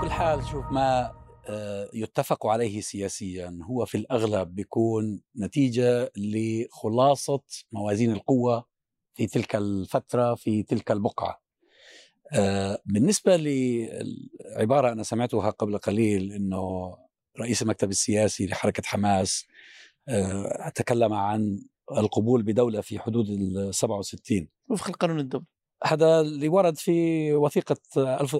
كل حال شوف ما آه، يتفق عليه سياسيا هو في الأغلب بيكون نتيجة لخلاصة موازين القوة في تلك الفترة في تلك البقعة. آه، بالنسبة لعباره أنا سمعتها قبل قليل إنه رئيس المكتب السياسي لحركة حماس آه، تكلم عن القبول بدولة في حدود ال 67 وفق القانون الدولي هذا اللي ورد في وثيقة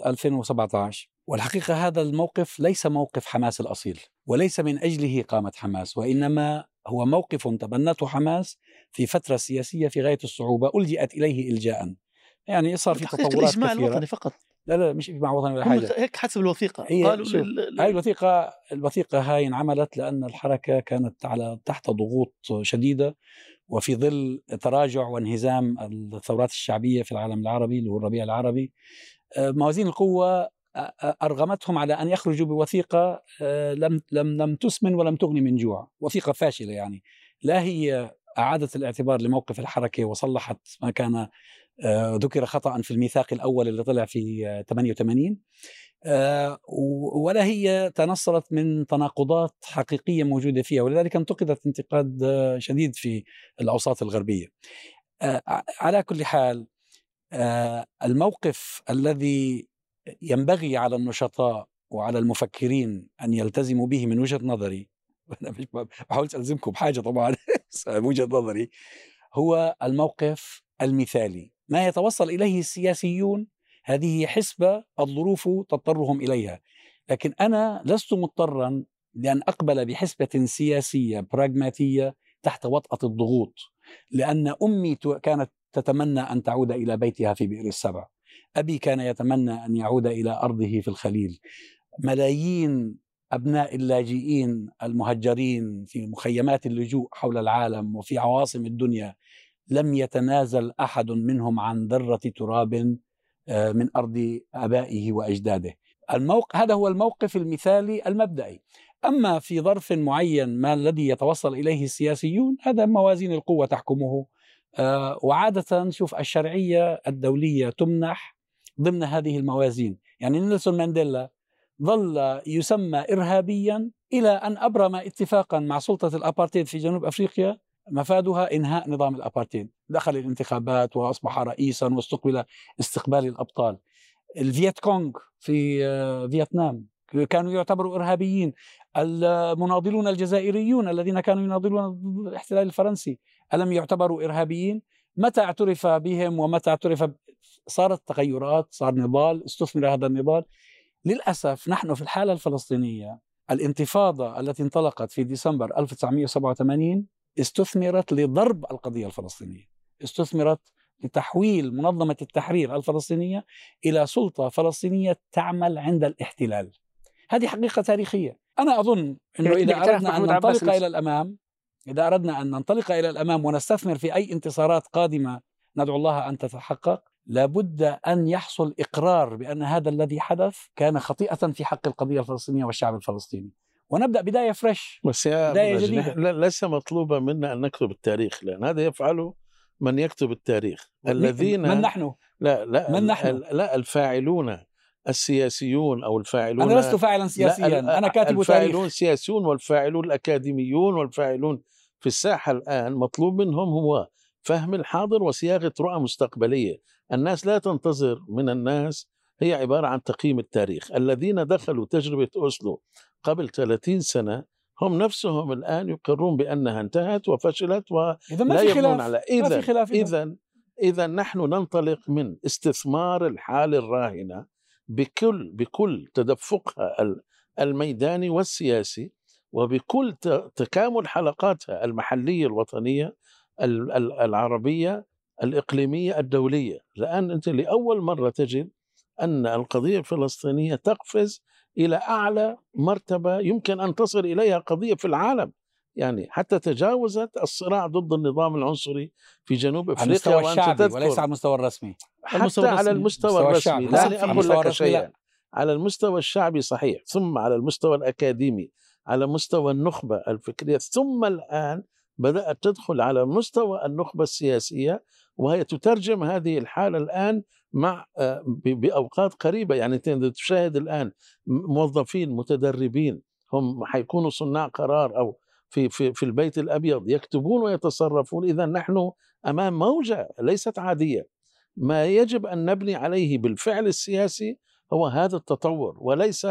2017 والحقيقة هذا الموقف ليس موقف حماس الأصيل وليس من أجله قامت حماس وإنما هو موقف تبنته حماس في فترة سياسية في غاية الصعوبة ألجئت إليه إلجاء. يعني صار في تطورات الإجماع كثيرة. الوطني فقط. لا لا مش إجماع وطني ولا هم حاجة. هيك حسب الوثيقة. هي قالوا لل... هاي الوثيقة الوثيقة هاي انعملت لأن الحركة كانت على تحت ضغوط شديدة وفي ظل تراجع وانهزام الثورات الشعبية في العالم العربي اللي هو الربيع العربي آه، موازين القوة آه، آه، أرغمتهم على أن يخرجوا بوثيقة آه، لم لم لم تسمن ولم تغني من جوع. وثيقة فاشلة يعني. لا هي أعادت الاعتبار لموقف الحركة وصلحت ما كان ذكر خطأ في الميثاق الأول اللي طلع في آه، 88 آه، و- ولا هي تنصلت من تناقضات حقيقية موجودة فيها ولذلك انتقدت انتقاد آه، شديد في آه، ع- على كل حال آه، الموقف الذي ينبغي على النشطاء وعلى المفكرين أن يلتزموا به من وجهة نظري أنا مش بحاول ألزمكم بحاجة طبعا بس وجهة نظري هو الموقف المثالي. ما يتوصل إليه السياسيون هذه حسبة الظروف تضطرهم إليها. لكن أنا لست مضطرا لأن أقبل بحسبة سياسية براغماتية تحت وطأة الضغوط لأن أمي كانت تتمنى أن تعود إلى بيتها في بئر السبع. أبي كان يتمنى أن يعود إلى أرضه في الخليل. ملايين أبناء اللاجئين المهجرين في مخيمات اللجوء حول العالم وفي عواصم الدنيا لم يتنازل أحد منهم عن ذرة تراب آه، من أرض آبائه وأجداده. الموق... هذا هو الموقف المثالي المبدئي. أما في ظرف معين ما الذي يتوصل إليه السياسيون هذا موازين القوة تحكمه. آه، وعادة شوف الشرعية الدولية تمنح ضمن هذه الموازين. يعني نيلسون مانديلا ظل يسمى إرهابيا إلى أن أبرم اتفاقا مع سلطة الأبارتيد في جنوب أفريقيا مفادها إنهاء نظام الأبارتيد دخل الانتخابات وأصبح رئيسا واستقبل استقبال الأبطال. الفييت كونغ في آه، فيتنام كانوا يعتبروا إرهابيين. المناضلون الجزائريون الذين كانوا يناضلون ضد الاحتلال الفرنسي ألم يعتبروا إرهابيين؟ متى اعترف بهم ومتى اعترف ب... صارت تغيرات صار نضال استثمر هذا النضال. للأسف نحن في الحالة الفلسطينية الانتفاضة التي انطلقت في ديسمبر 1987 استثمرت لضرب القضية الفلسطينية استثمرت لتحويل منظمة التحرير الفلسطينية إلى سلطة فلسطينية تعمل عند الاحتلال هذه حقيقة تاريخية أنا أظن أنه إذا أردنا أن ننطلق. إلى الأمام إذا أردنا أن ننطلق إلى الأمام ونستثمر في أي انتصارات قادمة ندعو الله أن تتحقق لابد أن يحصل إقرار بأن هذا الذي حدث كان خطيئة في حق القضية الفلسطينية والشعب الفلسطيني ونبدأ بداية فريش بس يا جديدة. لا- ليس مطلوبا منا أن نكتب التاريخ لأن هذا يفعله من يكتب التاريخ الذين من نحن لا لا من نحن؟ لا الفاعلون السياسيون أو الفاعلون أنا لست فاعلا لا، سياسيا أنا كاتب الفاعلون تاريخ السياسيون والفاعلون الأكاديميون والفاعلون في الساحة الآن مطلوب منهم هو فهم الحاضر وصياغة رؤى مستقبلية، الناس لا تنتظر من الناس هي عبارة عن تقييم التاريخ، الذين دخلوا تجربة أوسلو قبل 30 سنة هم نفسهم الآن يقرون بأنها انتهت وفشلت إذا ما لا في يبنون على. إذا. اذا اذا نحن ننطلق من استثمار الحاله الراهنة بكل بكل تدفقها ال- الميداني والسياسي وبكل تكامل حلقاتها المحلية الوطنية ال- ال- العربية الإقليمية الدولية. لأن أنت لأول مرة تجد أن القضية الفلسطينية تقفز إلى أعلى مرتبة يمكن أن تصل إليها قضية في العالم يعني حتى تجاوزت الصراع ضد النظام العنصري في جنوب على أفريقيا المستوى وأنت الشعبي تذكر وليس على المستوى الرسمي حتى المستوى على. المستوى المستوى الرسمي. لا على المستوى لك. شيئا على المستوى الشعبي صحيح ثم على المستوى الأكاديمي على مستوى النخبة الفكرية ثم الآن بدأت تدخل على مستوى النخبة السياسية وهي تترجم هذه الحالة الآن مع آه، بأوقات قريبة. يعني تشاهد الآن موظفين متدربين هم حيكونوا صناع قرار أو في في في البيت الأبيض يكتبون ويتصرفون. إذا نحن أمام موجة ليست عادية. ما يجب أن نبني عليه بالفعل السياسي هو هذا التطور وليس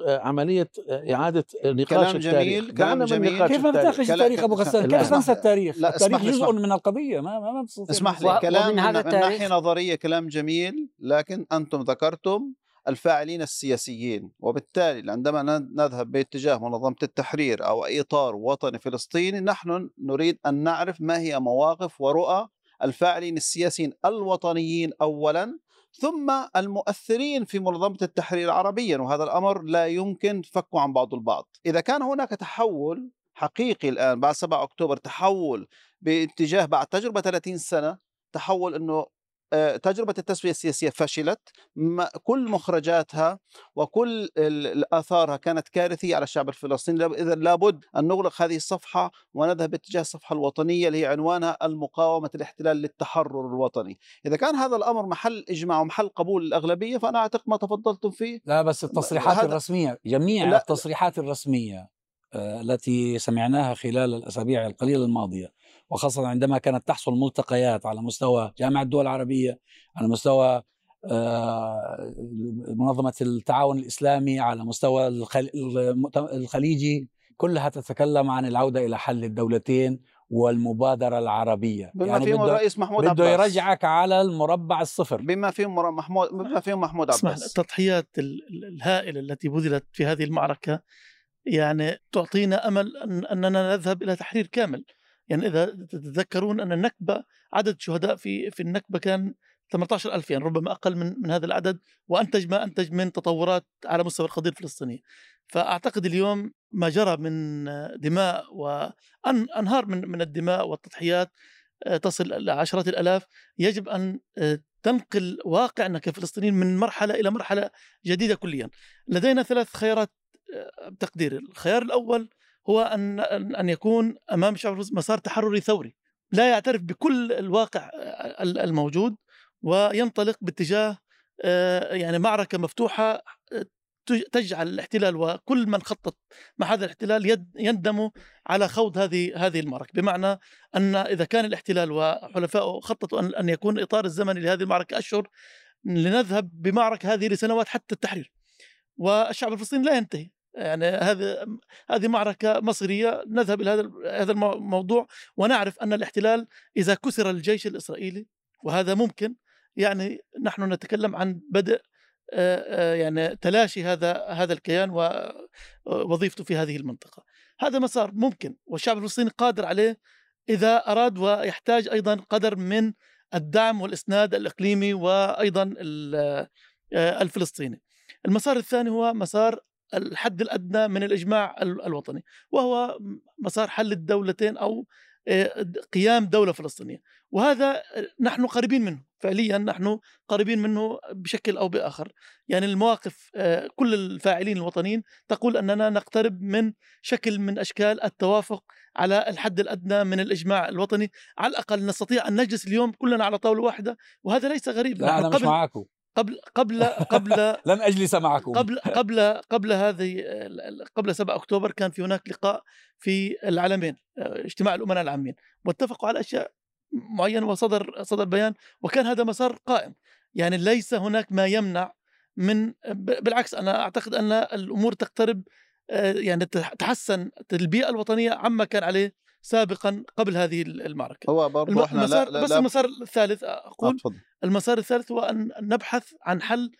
عملية إعادة نقاش كلام جميل التاريخ كلام جميل. كيف نتناقش التاريخ؟ أبو غسان؟ كيف ننسى التاريخ؟ لا التاريخ جزء اسمح. من القضية ما ما, ما اسمح لي كلام من, هذا من ناحية نظرية كلام جميل لكن أنتم ذكرتم الفاعلين السياسيين وبالتالي عندما نذهب باتجاه منظمة التحرير أو إطار وطني فلسطيني نحن نريد أن نعرف ما هي مواقف ورؤى الفاعلين السياسيين الوطنيين اولا ثم المؤثرين في منظمة التحرير عربيا وهذا الأمر لا يمكن فكه عن بعض البعض. إذا كان هناك تحول حقيقي الآن بعد 7 أكتوبر تحول باتجاه بعد تجربة 30 سنة تحول آه، تجربة التسوية السياسية فشلت. كل مخرجاتها وكل الآثارها كانت كارثية على الشعب الفلسطيني. إذا لابد أن نغلق هذه الصفحة ونذهب باتجاه الصفحة الوطنية اللي هي عنوانها المقاومة الاحتلال للتحرر الوطني. إذا كان هذا الأمر محل إجماع ومحل قبول الأغلبية فأنا أعتقد ما تفضلتم فيه. لا بس التصريحات هذا- الرسمية جميع لا- التصريحات الرسمية آه، التي سمعناها خلال الأسابيع القليلة الماضية وخاصة عندما كانت تحصل ملتقيات على مستوى جامعة الدول العربية على مستوى آه، منظمة التعاون الإسلامي على مستوى الخليجي كلها تتكلم عن العودة إلى حل الدولتين والمبادرة العربية. بما يعني فيهم بده, الرئيس محمود بده عباس. يرجعك على المربع الصفر. بما فيهم محمود بما فيهم محمود اسمح عباس. التضحيات ال- ال- الهائلة التي بذلت في هذه المعركة يعني تعطينا أمل أن أننا نذهب إلى تحرير كامل. يعني إذا تتذكرون أن النكبة عدد شهداء في في النكبة كان 18 ألف يعني ربما أقل من من هذا العدد وأنتج ما أنتج من تطورات على مستوى القضية الفلسطينية. فأعتقد اليوم ما جرى من دماء وأنهار من من الدماء والتضحيات آه، تصل إلى عشرات الآلاف. يجب أن آه، تنقل واقعنا كفلسطينيين من مرحلة إلى مرحلة جديدة كليا. لدينا ثلاث خيارات آه، بتقديري الخيار الأول هو أن أن يكون أمام الشعب الفلسطيني مسار تحرري ثوري. لا يعترف بكل الواقع آه، ال- الموجود وينطلق باتجاه آه، يعني معركة مفتوحة آه، تج- تجعل الاحتلال وكل من خطط مع هذا الاحتلال يندموا على خوض هذه هذه المعركة. بمعنى أن إذا كان الاحتلال وحلفائه خططوا أن يكون الإطار الزمني لهذه المعركة أشهر لنذهب بمعركة هذه لسنوات حتى التحرير. والشعب الفلسطيني لا ينتهي. يعني هذه هذه معركة مصيرية نذهب إلى هذا هذا الموضوع ونعرف أن الاحتلال إذا كسر الجيش الإسرائيلي وهذا ممكن يعني نحن نتكلم عن بدء يعني تلاشي هذا هذا الكيان ووظيفته في هذه المنطقة. هذا مسار ممكن والشعب الفلسطيني قادر عليه إذا أراد ويحتاج أيضا قدر من الدعم والإسناد الإقليمي وأيضا ال- آه، الفلسطيني. المسار الثاني هو مسار الحد الأدنى من الإجماع ال- الوطني وهو مسار حل الدولتين أو آه، قيام دولة فلسطينية. وهذا نحن قريبين منه. فعليا نحن قريبين منه بشكل أو بآخر. يعني المواقف آه، كل الفاعلين الوطنيين تقول أننا نقترب من شكل من أشكال التوافق على الحد الأدنى من الإجماع الوطني. على الأقل نستطيع أن نجلس اليوم كلنا على طاولة واحدة وهذا ليس غريب. لا أنا مش معكم قبل قبل قبل لن أجلس معكم. قبل قبل قبل هذه قبل 7 أكتوبر كان في هناك لقاء في العالمين اجتماع الأمناء العامين واتفقوا على أشياء معينة وصدر صدر بيان وكان هذا مسار قائم. يعني ليس هناك ما يمنع من بالعكس أنا أعتقد أن الأمور تقترب آه، يعني تح- تحسن البيئة الوطنية عما كان عليه سابقا قبل هذه المعركة. هو الم- إحنا لا المسار لا بس لا المسار الثالث آه، أقول تفضل المسار الثالث هو أن نبحث عن حل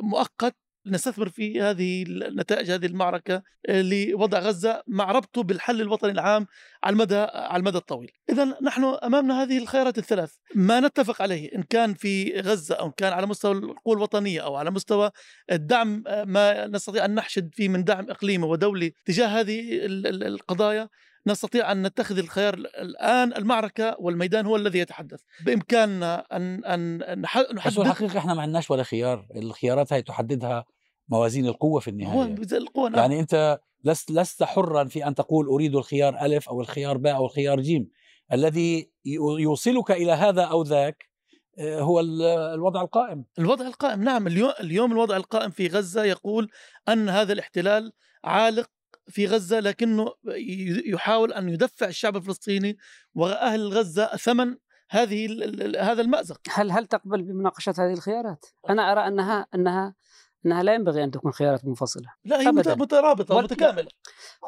مؤقت نستثمر في هذه النتائج هذه المعركة لوضع غزة مع ربطه بالحل الوطني العام على المدى على المدى الطويل. إذا نحن أمامنا هذه الخيارات الثلاث. ما نتفق عليه إن كان في غزة أو إن كان على مستوى القوى الوطنية أو على مستوى الدعم ما نستطيع أن نحشد فيه من دعم إقليمي ودولي تجاه هذه ال- ال- القضايا نستطيع أن نتخذ الخيار الآن المعركة والميدان هو الذي يتحدث. بإمكاننا أن أن نح- بس نحدد الحقيقة إحنا ما عندناش ولا خيار. الخيارات هي تحددها موازين القوة في النهاية. القوة نعم. يعني أنت لست لست حرا في أن تقول أريد الخيار ألف أو الخيار باء أو الخيار جيم. الذي يوصلك إلى هذا أو ذاك آه، هو الوضع القائم. الوضع القائم نعم. اليوم اليوم الوضع القائم في غزة يقول أن هذا الاحتلال عالق في غزة لكنه يحاول أن يدفع الشعب الفلسطيني واهل غزة ثمن هذه هذا المأزق. هل هل تقبل بمناقشة هذه الخيارات؟ أنا أرى أنها أنها أنها لا ينبغي أن تكون خيارات منفصلة. لا هي أبداً. مترابطة ومتكامله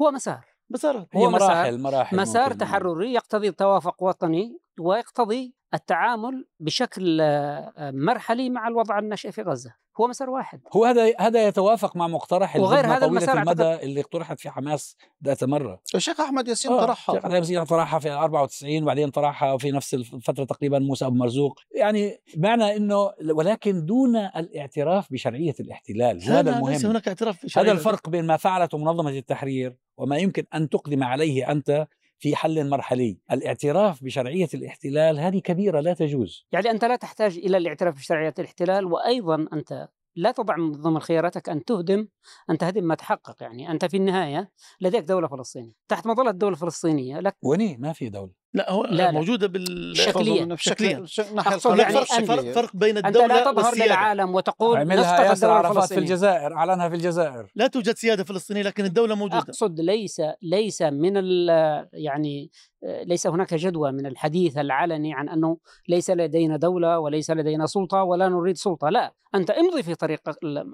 هو مسار. مسار. هو مراحل مراحل مسار تحرري يقتضي توافق وطني ويقتضي التعامل بشكل آه، مرحلي مع الوضع الناشئ في غزة. هو مسار واحد. هو هذا هذا يتوافق مع مقترح وغير هذا طويلة المدى اللي اقترحت في حماس ذات مرة. الشيخ أحمد ياسين آه طرحها. الشيخ أحمد ياسين طرحها في 94 وبعدين طرحها في نفس الفترة تقريبا موسى أبو مرزوق. يعني معنى أنه ولكن دون الاعتراف بشرعية الاحتلال هذا المهم. ليس هناك اعتراف بشرعية هذا الفرق بين ما فعلته منظمة التحرير وما يمكن أن تقدم عليه أنت في حل مرحلي. الاعتراف بشرعية الاحتلال هذه كبيرة لا تجوز. يعني أنت لا تحتاج إلى الاعتراف بشرعية الاحتلال وأيضا أنت لا تضع من ضمن خياراتك أن تهدم أن تهدم ما تحقق. يعني أنت في النهاية لديك دولة فلسطينية. تحت مظلة الدولة الفلسطينية لك وني ما في دولة. لا هو لا موجودة بال شكليا. شكليا. أقصد يعني فرق, فرق, فرق بين الدولة أنت لا تظهر للعالم وتقول عملها ياسر عرفات في الجزائر. أعلنها في الجزائر. لا توجد سيادة فلسطينية لكن الدولة موجودة. أقصد ليس ليس من يعني ليس هناك جدوى من الحديث العلني عن أنه ليس لدينا دولة وليس لدينا سلطة ولا نريد سلطة. لا أنت امضي في طريق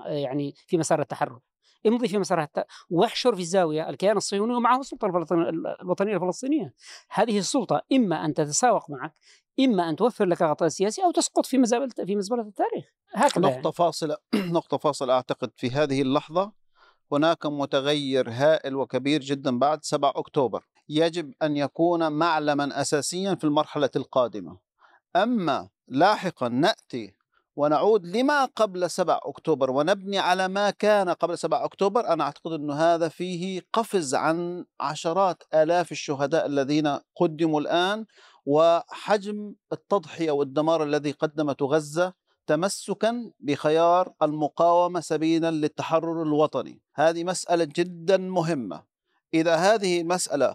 يعني في مسار التحرر. امضي في مسار الت... واحشر في الزاوية الكيان الصهيوني ومعه السلطة الوطنية الفلسطينية. هذه السلطة إما أن تتساوق معك إما أن توفر لك غطاء سياسي أو تسقط في مزبله في مزبلة التاريخ. هكذا نقطة يعني. فاصله نقطة فاصلة. أعتقد في هذه اللحظة هناك متغير هائل وكبير جدا بعد 7 أكتوبر. يجب أن يكون معلما اساسيا في المرحلة القادمة. أما لاحقا نأتي ونعود لما قبل 7 أكتوبر ونبني على ما كان قبل 7 أكتوبر. أنا أعتقد أن هذا فيه قفز عن عشرات آلاف الشهداء الذين قدموا الآن وحجم التضحية والدمار الذي قدمته غزة تمسكا بخيار المقاومة سبيلا للتحرر الوطني. هذه مسألة جدا مهمة. إذا هذه المسألة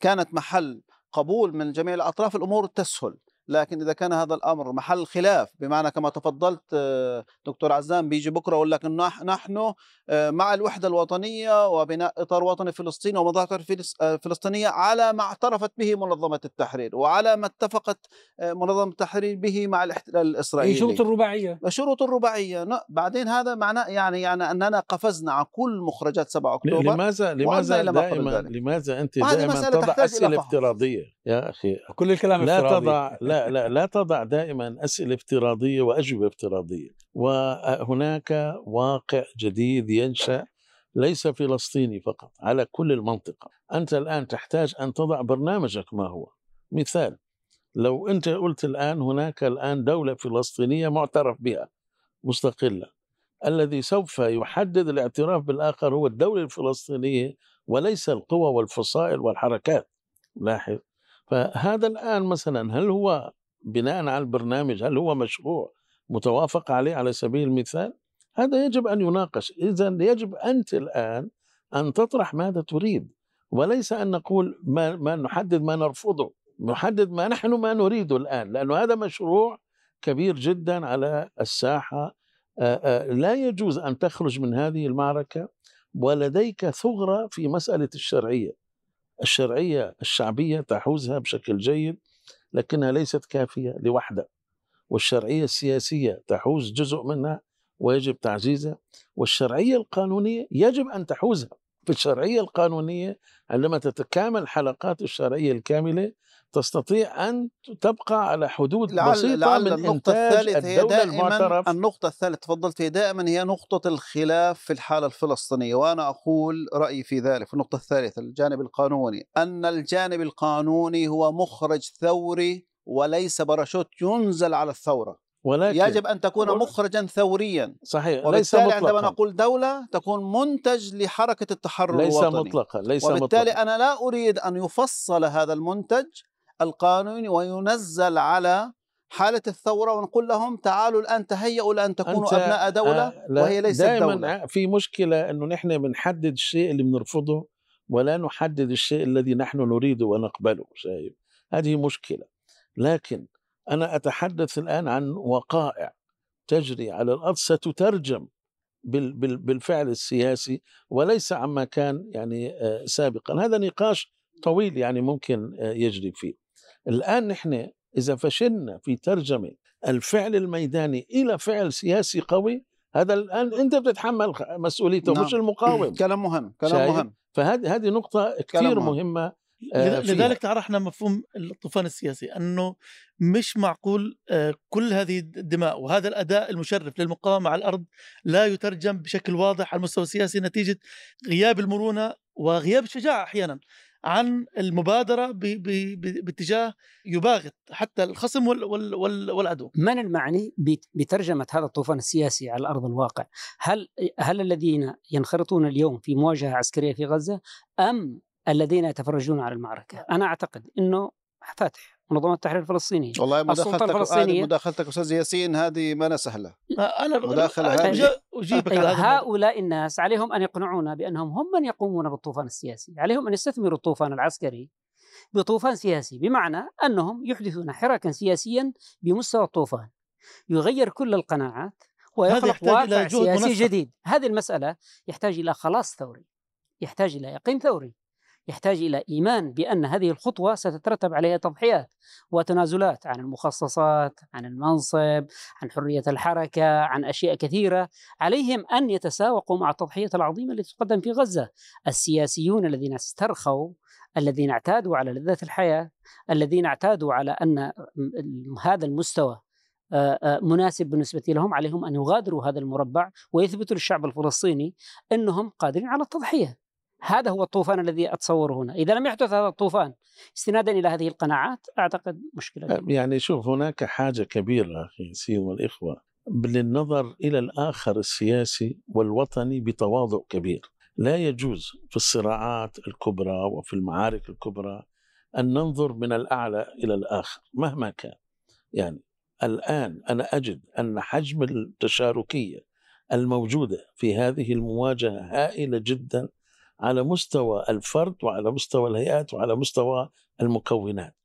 كانت محل قبول من جميع الأطراف الأمور تسهل. لكن إذا كان هذا الأمر محل خلاف بمعنى كما تفضلت آه، دكتور عزام بيجي بكرة يقول لك انه نحن آه، مع الوحدة الوطنية وبناء إطار وطني فلسطيني ومظاهره آه، فلسطينية على ما اعترفت به منظمة التحرير وعلى ما اتفقت منظمة التحرير به مع الاحتلال الإسرائيلي. شروط الرباعية. شروط الرباعية. بعدين هذا معناه يعني يعني أننا قفزنا على كل مخرجات 7 أكتوبر لماذا لماذا دائما لماذا أنت دائما تضع أسئلة افتراضية؟ يا أخي كل الكلام لا افتراضي. تضع لا لا لا تضع دائما أسئلة افتراضية وأجوبة افتراضية. وهناك واقع جديد ينشأ ليس فلسطيني فقط على كل المنطقة. أنت الآن تحتاج أن تضع برنامجك ما هو. مثال لو أنت قلت الآن هناك الآن دولة فلسطينية معترف بها مستقلة الذي سوف يحدد الاعتراف بالآخر هو الدولة الفلسطينية وليس القوى والفصائل والحركات. لاحظ فهذا الآن مثلا هل هو بناء على البرنامج هل هو مشروع متوافق عليه على سبيل المثال؟ هذا يجب أن يناقش. إذا يجب أنت الآن أن تطرح ماذا تريد. وليس أن نقول ما, ما نحدد ما نرفضه نحدد ما نحن ما نريده الآن لأنه هذا مشروع كبير جدا على الساحة. لا يجوز أن تخرج من هذه المعركة ولديك ثغرة في مسألة الشرعية. الشرعية الشعبية تحوزها بشكل جيد لكنها ليست كافية لوحدها والشرعية السياسية تحوز جزء منها ويجب تعزيزها والشرعية القانونية يجب أن تحوزها. في الشرعية القانونية عندما تتكامل حلقات الشرعية الكاملة تستطيع أن تبقى على حدود لعل بسيطة لعل من النقطة إنتاج هي المعترف. النقطة الثالثة تفضلت فيها دائما هي نقطة الخلاف في الحالة الفلسطينية وأنا أقول رأيي في ذلك النقطة الثالثة الجانب القانوني. أن الجانب القانوني هو مخرج ثوري وليس باراشوت ينزل على الثورة. ولكن يجب أن تكون مخرجا ثوريا. صحيح ليس مطلقا. عندما نقول دولة تكون منتج لحركة التحرر ليس الوطني. مطلقا ليس وبالتالي مطلقا. أنا لا أريد أن يفصل هذا المنتج القانوني وينزل على حالة الثورة ونقول لهم تعالوا الآن تهيئوا لأن تكونوا أبناء دولة آه، وهي ليست دائما دولة. آه، في مشكلة إنه نحن بنحدد الشيء اللي بنرفضه ولا نحدد الشيء الذي نحن نريده ونقبله شايف؟ هذه مشكلة. لكن أنا أتحدث الآن عن وقائع تجري على الأرض ستترجم بال- بال- بالفعل السياسي وليس عما كان يعني آه، سابقا. هذا نقاش طويل يعني ممكن آه، يجري فيه. الآن نحن إذا فشلنا في ترجمة الفعل الميداني إلى فعل سياسي قوي هذا الآن أنت بتتحمل مسؤوليته نعم. مش المقاوم كلام مهم كلام شايف؟ مهم فهذه هذه نقطة كلام كثير مهم. مهمة آه،. لذلك طرحنا مفهوم الطوفان السياسي أنه مش معقول آه، كل هذه الدماء وهذا الأداء المشرف للمقاومة على الأرض لا يترجم بشكل واضح على المستوى السياسي نتيجة غياب المرونة وغياب الشجاعة أحيانا عن المبادرة ب- ب- ب- باتجاه يباغت حتى الخصم وال وال وال والعدو من المعني بت- بترجمة هذا الطوفان السياسي على أرض الواقع؟ هل هل الذين ينخرطون اليوم في مواجهة عسكرية في غزة أم الذين يتفرجون على المعركة؟ أنا أعتقد إنه فتح منظمة التحرير الفلسطيني والله مداخلتك الفلسطينية. هذه مداخلتك أستاذ ياسين هذه ما سهلة أنا مداخلة أنا هذه. أج- أجيبك على أيوة. هؤلاء الناس عليهم أن يقنعونا بأنهم هم من يقومون بالطوفان السياسي، عليهم أن يستثمروا الطوفان العسكري بطوفان سياسي، بمعنى أنهم يحدثون حراكا سياسيا بمستوى الطوفان، يغير كل القناعات ويخلق يحتاج إلى واقع سياسي منسق. جديد، هذه المسألة يحتاج إلى خلاص ثوري، يحتاج إلى يقين ثوري، يحتاج إلى إيمان بأن هذه الخطوة ستترتب عليها تضحيات وتنازلات عن المخصصات، عن المنصب، عن حرية الحركة، عن أشياء كثيرة، عليهم أن يتساوقوا مع التضحيات العظيمة التي تقدم في غزة، السياسيون الذين استرخوا، الذين اعتادوا على لذة الحياة، الذين اعتادوا على م- هذا المستوى آه، آه، مناسب بالنسبة لهم، عليهم أن يغادروا هذا المربع ويثبتوا للشعب الفلسطيني إنهم قادرين على التضحية. هذا هو الطوفان الذي أتصوره هنا، إذا لم يحدث هذا الطوفان استنادا إلى هذه القناعات أعتقد مشكلة. يعني شوف هناك حاجة كبيرة أخي ياسين والإخوة للنظر إلى الآخر السياسي والوطني بتواضع كبير. لا يجوز في الصراعات الكبرى وفي المعارك الكبرى أن ننظر من الأعلى إلى الآخر مهما كان. يعني الآن أنا أجد أن حجم التشاركية الموجودة في هذه المواجهة هائلة جدا على مستوى الفرد وعلى مستوى الهيئات وعلى مستوى المكونات.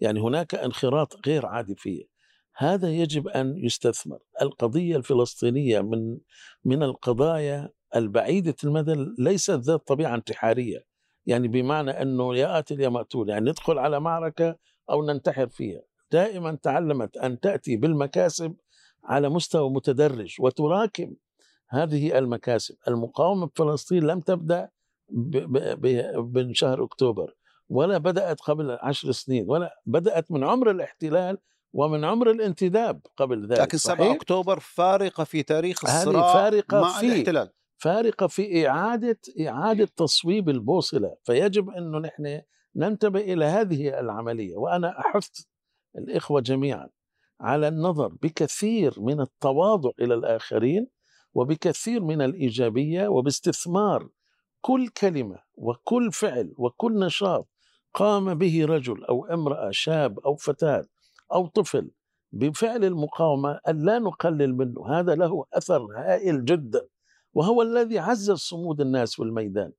يعني هناك انخراط غير عادي فيه. هذا يجب أن يستثمر. القضية الفلسطينية من من القضايا البعيدة المدى ليست ذات طبيعة انتحارية. يعني بمعنى أنه يا قاتل يا مقتول يعني ندخل على معركة أو ننتحر فيها. دائما تعلمت أن تأتي بالمكاسب على مستوى متدرج وتراكم هذه المكاسب. المقاومة في فلسطين لم تبدأ من شهر أكتوبر ولا بدأت قبل عشر سنين ولا بدأت من عمر الاحتلال ومن عمر الانتداب قبل ذلك لكن 7 صحيح؟ أكتوبر فارقة في تاريخ الصراع فارقة مع في- الاحتلال فارقة في إعادة إعادة تصويب البوصلة فيجب أنه نحن ننتبه إلى هذه العملية وأنا أحث الإخوة جميعا على النظر بكثير من التواضع إلى الآخرين وبكثير من الإيجابية وباستثمار كل كلمة وكل فعل وكل نشاط قام به رجل أو امرأة شاب أو فتاة أو طفل بفعل المقاومة أن لا نقلل منه. هذا له أثر هائل جدا وهو الذي عزز صمود الناس في الميدان.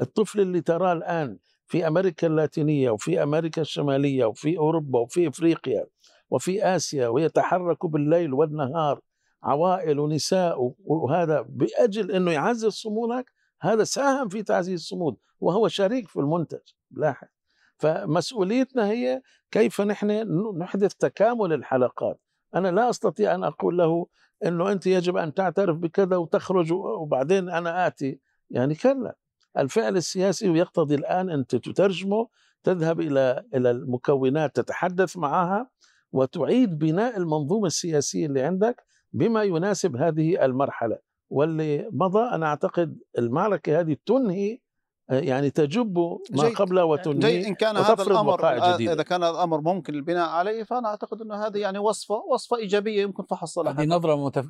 الطفل اللي تراه الآن في أمريكا اللاتينية وفي أمريكا الشمالية وفي أوروبا وفي إفريقيا وفي آسيا ويتحرك بالليل والنهار عوائل ونساء وهذا بأجل أنه يعزز صمودك هذا ساهم في تعزيز الصمود وهو شريك في المنتج لاحظ. فمسؤوليتنا هي كيف نحن نحدث تكامل الحلقات. أنا لا أستطيع أن أقول له أنه أنت يجب أن تعترف بكذا وتخرج وبعدين أنا آتي. يعني كلا. الفعل السياسي يقتضي الآن أن تترجمه تذهب إلى إلى المكونات تتحدث معها وتعيد بناء المنظومة السياسية اللي عندك بما يناسب هذه المرحلة. واللي مضى أنا أعتقد المعركة هذه تنهي يعني تجب ما جيد. قبلها جيد. وتنهي إن كان هذا وقائع آه، جديدة. إذا كان هذا الأمر ممكن البناء عليه فأنا أعتقد أن هذه يعني وصفة وصفة إيجابية يمكن فحص هذه نظرة متف...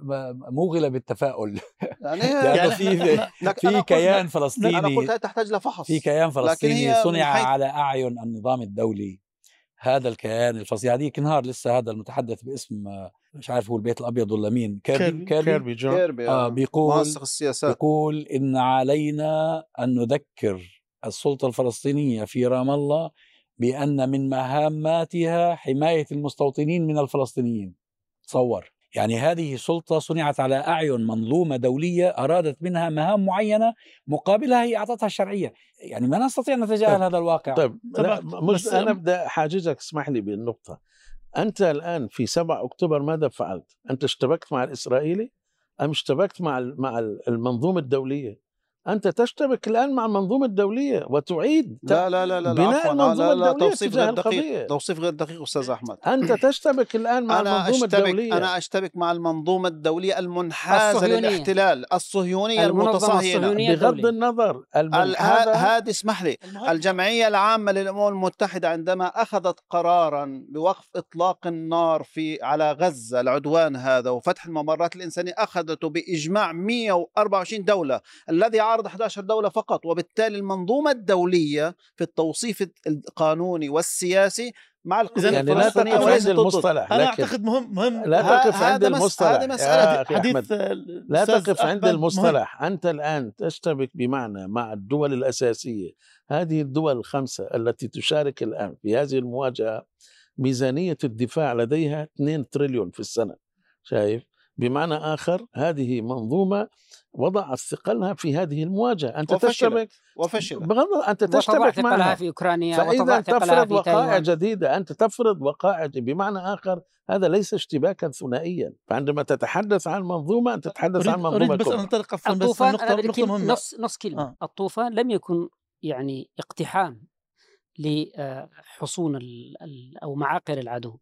موغلة بالتفاؤل. يعني يعني في في قلت- كيان قلت فلسطيني هذه تحتاج لفحص. في كيان فلسطيني صنع حيث- على أعين النظام الدولي. هذا الكيان الفصيح هذيك نهار لسه هذا المتحدث باسم آه، مش عارف هو البيت الأبيض ولا مين كيربي كيربي. كيربي, كيربي جون كيربي آه آه بيقول منسق السياسات يقول إن علينا أن نذكر السلطة الفلسطينية في رام الله بأن من مهاماتها حماية المستوطنين من الفلسطينيين تصور يعني هذه سلطة صنعت على أعين منظومة دولية أرادت منها مهام معينة مقابلها هي أعطتها الشرعية يعني ما نستطيع أن نتجاهل طيب. هذا الواقع طيب لا طبعاً. مش أنا بدي حاجزك اسمح لي بالنقطه أنت الآن في 7 أكتوبر ماذا فعلت؟ أنت اشتبكت مع الإسرائيلي أم اشتبكت مع مع ال- المنظومة الدولية؟ أنت تشتبك الآن مع المنظومة الدولية وتعيد لا لا لا لا, لا بناء عفوا. آه، المنظومة لا لا الدولية توصيف غير دقيق. القضية. توصيف غير دقيق أستاذ أحمد. أنت تشتبك الآن مع أنا المنظومة اشتبك الدولية. أنا أشتبك مع المنظومة الدولية المنحازة الصهيونية. للاحتلال. الصهيونية المتصهينة. الصهيونية بغض. النظر هذا هذا اسمح لي. الجمعية العامة للأمم المتحدة عندما أخذت قرارا بوقف إطلاق النار في على غزة العدوان هذا وفتح الممرات الإنسانية أخذته بإجماع 124 دولة. الذي عارض 11 دولة فقط وبالتالي المنظومة الدولية في التوصيف القانوني والسياسي مع القضية يعني لا تقف عند. المصطلح أنا لكن أعتقد مهم مهم لا تقف عند هذا المصطلح هذه مسألة. حديث لا تقف عند أحمد مهم. المصطلح أنت الآن تشتبك بمعنى مع الدول الأساسية هذه الدول الخمسة التي تشارك الآن في هذه المواجهة ميزانية الدفاع لديها 2 تريليون في السنة شايف بمعنى آخر هذه منظومة وضعت ثقلها في هذه المواجهة. أنت وفشلت. تشتبك وفشل بغض أنت وتضع تشتبك ثقلها معها. في أوكرانيا ثقلها تفرض في وقائع جديدة أنت تفرض وقائع بمعنى آخر هذا ليس اشتباكا ثنائيا. فعندما تتحدث عن منظومة أنت تتحدث عن اريد منظومة أريد بس انطلق عفوا بس الطوفان نقطه نقطه مهمة. نص نص كلمة. آه. الطوفان لم يكن يعني اقتحام لحصون ال- ال- أو معاقل العدو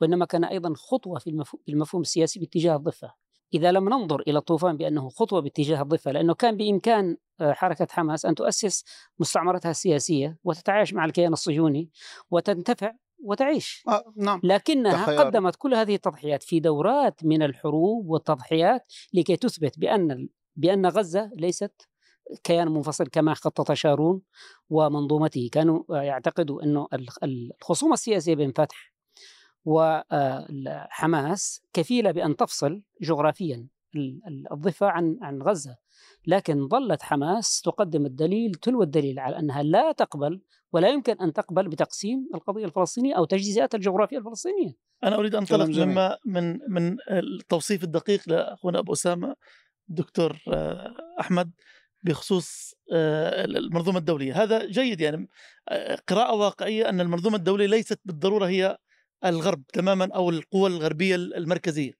وإنما كان أيضا خطوة في المفهوم, المفهوم السياسي باتجاه الضفة. إذا لم ننظر إلى الطوفان بأنه خطوة باتجاه الضفة لأنه كان بإمكان آه، حركة حماس أن تؤسس مستعمرتها السياسية وتتعايش مع الكيان الصهيوني وتنتفع وتعيش. آه نعم. لكنها كخيار. قدمت كل هذه التضحيات في دورات من الحروب والتضحيات لكي تثبت بأن بأن غزة ليست كيان منفصل كما خطط شارون ومنظومته. كانوا يعتقدوا أنه الخ- الخصومة السياسية بين فتح وحماس كفيلة بأن تفصل جغرافيا ال- ال- الضفة عن عن غزة. لكن ظلت حماس تقدم الدليل تلو الدليل على أنها لا تقبل ولا يمكن أن تقبل بتقسيم القضية الفلسطينية أو تجزئات الجغرافيه الفلسطينية. أنا أريد أن انطلق. مما من من التوصيف الدقيق لأخونا أبو أسامة دكتور آه، أحمد بخصوص آه، المنظومة الدولية. هذا جيد يعني آه، قراءة واقعية أن المنظومة الدولية ليست بالضرورة هي الغرب تماما أو القوى الغربية المركزية.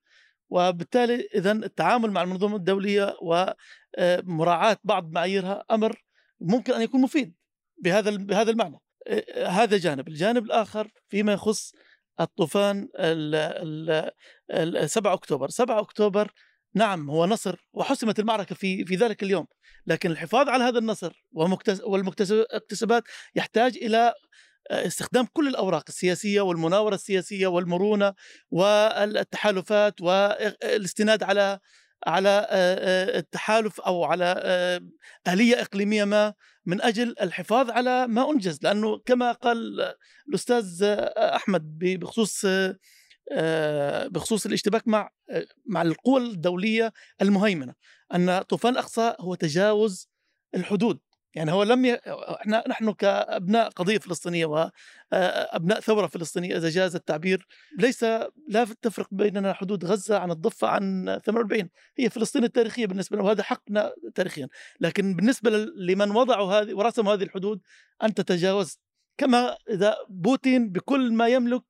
وبالتالي اذا التعامل مع المنظومة الدولية ومراعاه بعض معاييرها أمر ممكن أن يكون مفيد بهذا بهذا المعنى. آه، هذا جانب. الجانب الآخر فيما يخص الطوفان ال ال ال 7 أكتوبر. 7 أكتوبر نعم هو نصر وحسمت المعركة في في ذلك اليوم. لكن الحفاظ على هذا النصر والمكتسبات يحتاج إلى استخدام كل الأوراق السياسية والمناورة السياسية والمرونة والتحالفات والاستناد على على التحالف أو على آلية إقليمية ما من أجل الحفاظ على ما أنجز. لأنه كما قال الأستاذ أحمد بخصوص بخصوص الاشتباك مع مع القوى الدولية المهيمنة أن طوفان الأقصى هو تجاوز الحدود. يعني هو لم ي... إحنا نحن كأبناء قضية فلسطينية وابناء ثورة فلسطينية إذا جاز التعبير ليس لا تفرق بيننا حدود غزة عن الضفة عن 48 هي فلسطين التاريخية بالنسبة لنا وهذا حقنا تاريخيا. لكن بالنسبة لمن وضعوا هذه ورسموا هذه الحدود أنت تجاوزت. كما إذا بوتين بكل ما يملك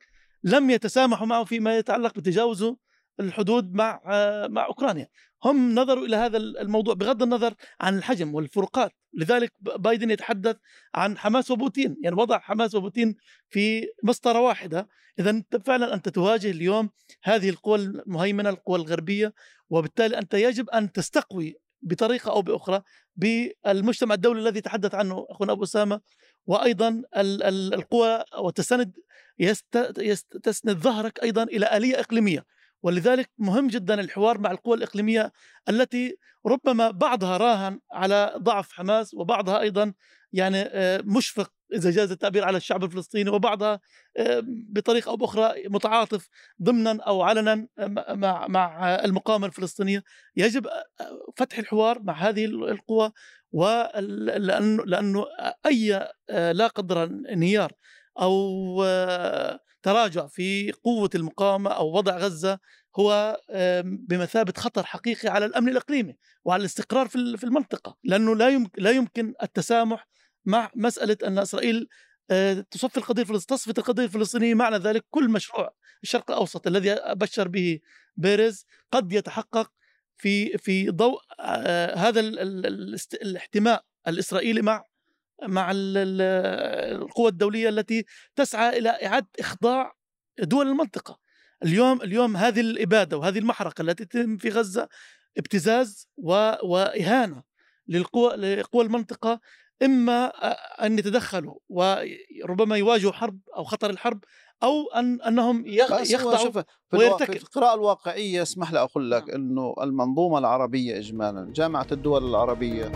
لم يتسامحوا معه فيما يتعلق بتجاوزه الحدود مع مع أوكرانيا. هم نظروا إلى هذا الموضوع بغض النظر عن الحجم والفروقات لذلك بايدن يتحدث عن حماس وبوتين. يعني وضع حماس وبوتين في مسطرة واحدة. إذا فعلا أنت تواجه اليوم هذه القوى المهيمنة القوى الغربية وبالتالي أنت يجب أن تستقوي بطريقة أو بأخرى بالمجتمع الدولي الذي تحدث عنه أخونا أبو أسامة. وأيضا القوى وتستند. تسند ظهرك أيضا إلى آلية إقليمية. ولذلك مهم جدا الحوار مع القوى الإقليمية التي ربما بعضها راهن على ضعف حماس وبعضها أيضا يعني آه، مشفق إذا جاز التعبير على الشعب الفلسطيني وبعضها آه، بطريقة أو بأخرى متعاطف ضمنا أو علنا مع مع المقاومة الفلسطينية. يجب فتح الحوار مع هذه القوى ولأنه لأنه أي لا قدر انهيار أو تراجع في قوة المقاومة أو وضع غزة هو بمثابة خطر حقيقي على الأمن الإقليمي وعلى الاستقرار في المنطقة لأنه لا يمكن, لا يمكن التسامح مع مسألة أن إسرائيل تصفي القضية الفلسطينية تصفي القضية الفلسطينية معنى ذلك كل مشروع الشرق الأوسط الذي بشر به بيريز قد يتحقق في في ضوء هذا الاحتماء الإسرائيلي مع مع القوى الدولية التي تسعى إلى إعادة إخضاع دول المنطقة اليوم اليوم هذه الإبادة وهذه المحرقة التي تتم في غزة ابتزاز وإهانة للقوى لقوى المنطقة إما أن يتدخلوا وربما يواجهوا حرب أو خطر الحرب أو أن أنهم يخضعوا في, في القراءة الواقعية اسمح لي أقول لك نعم. إنه المنظومة العربية اجمالا جامعة الدول العربية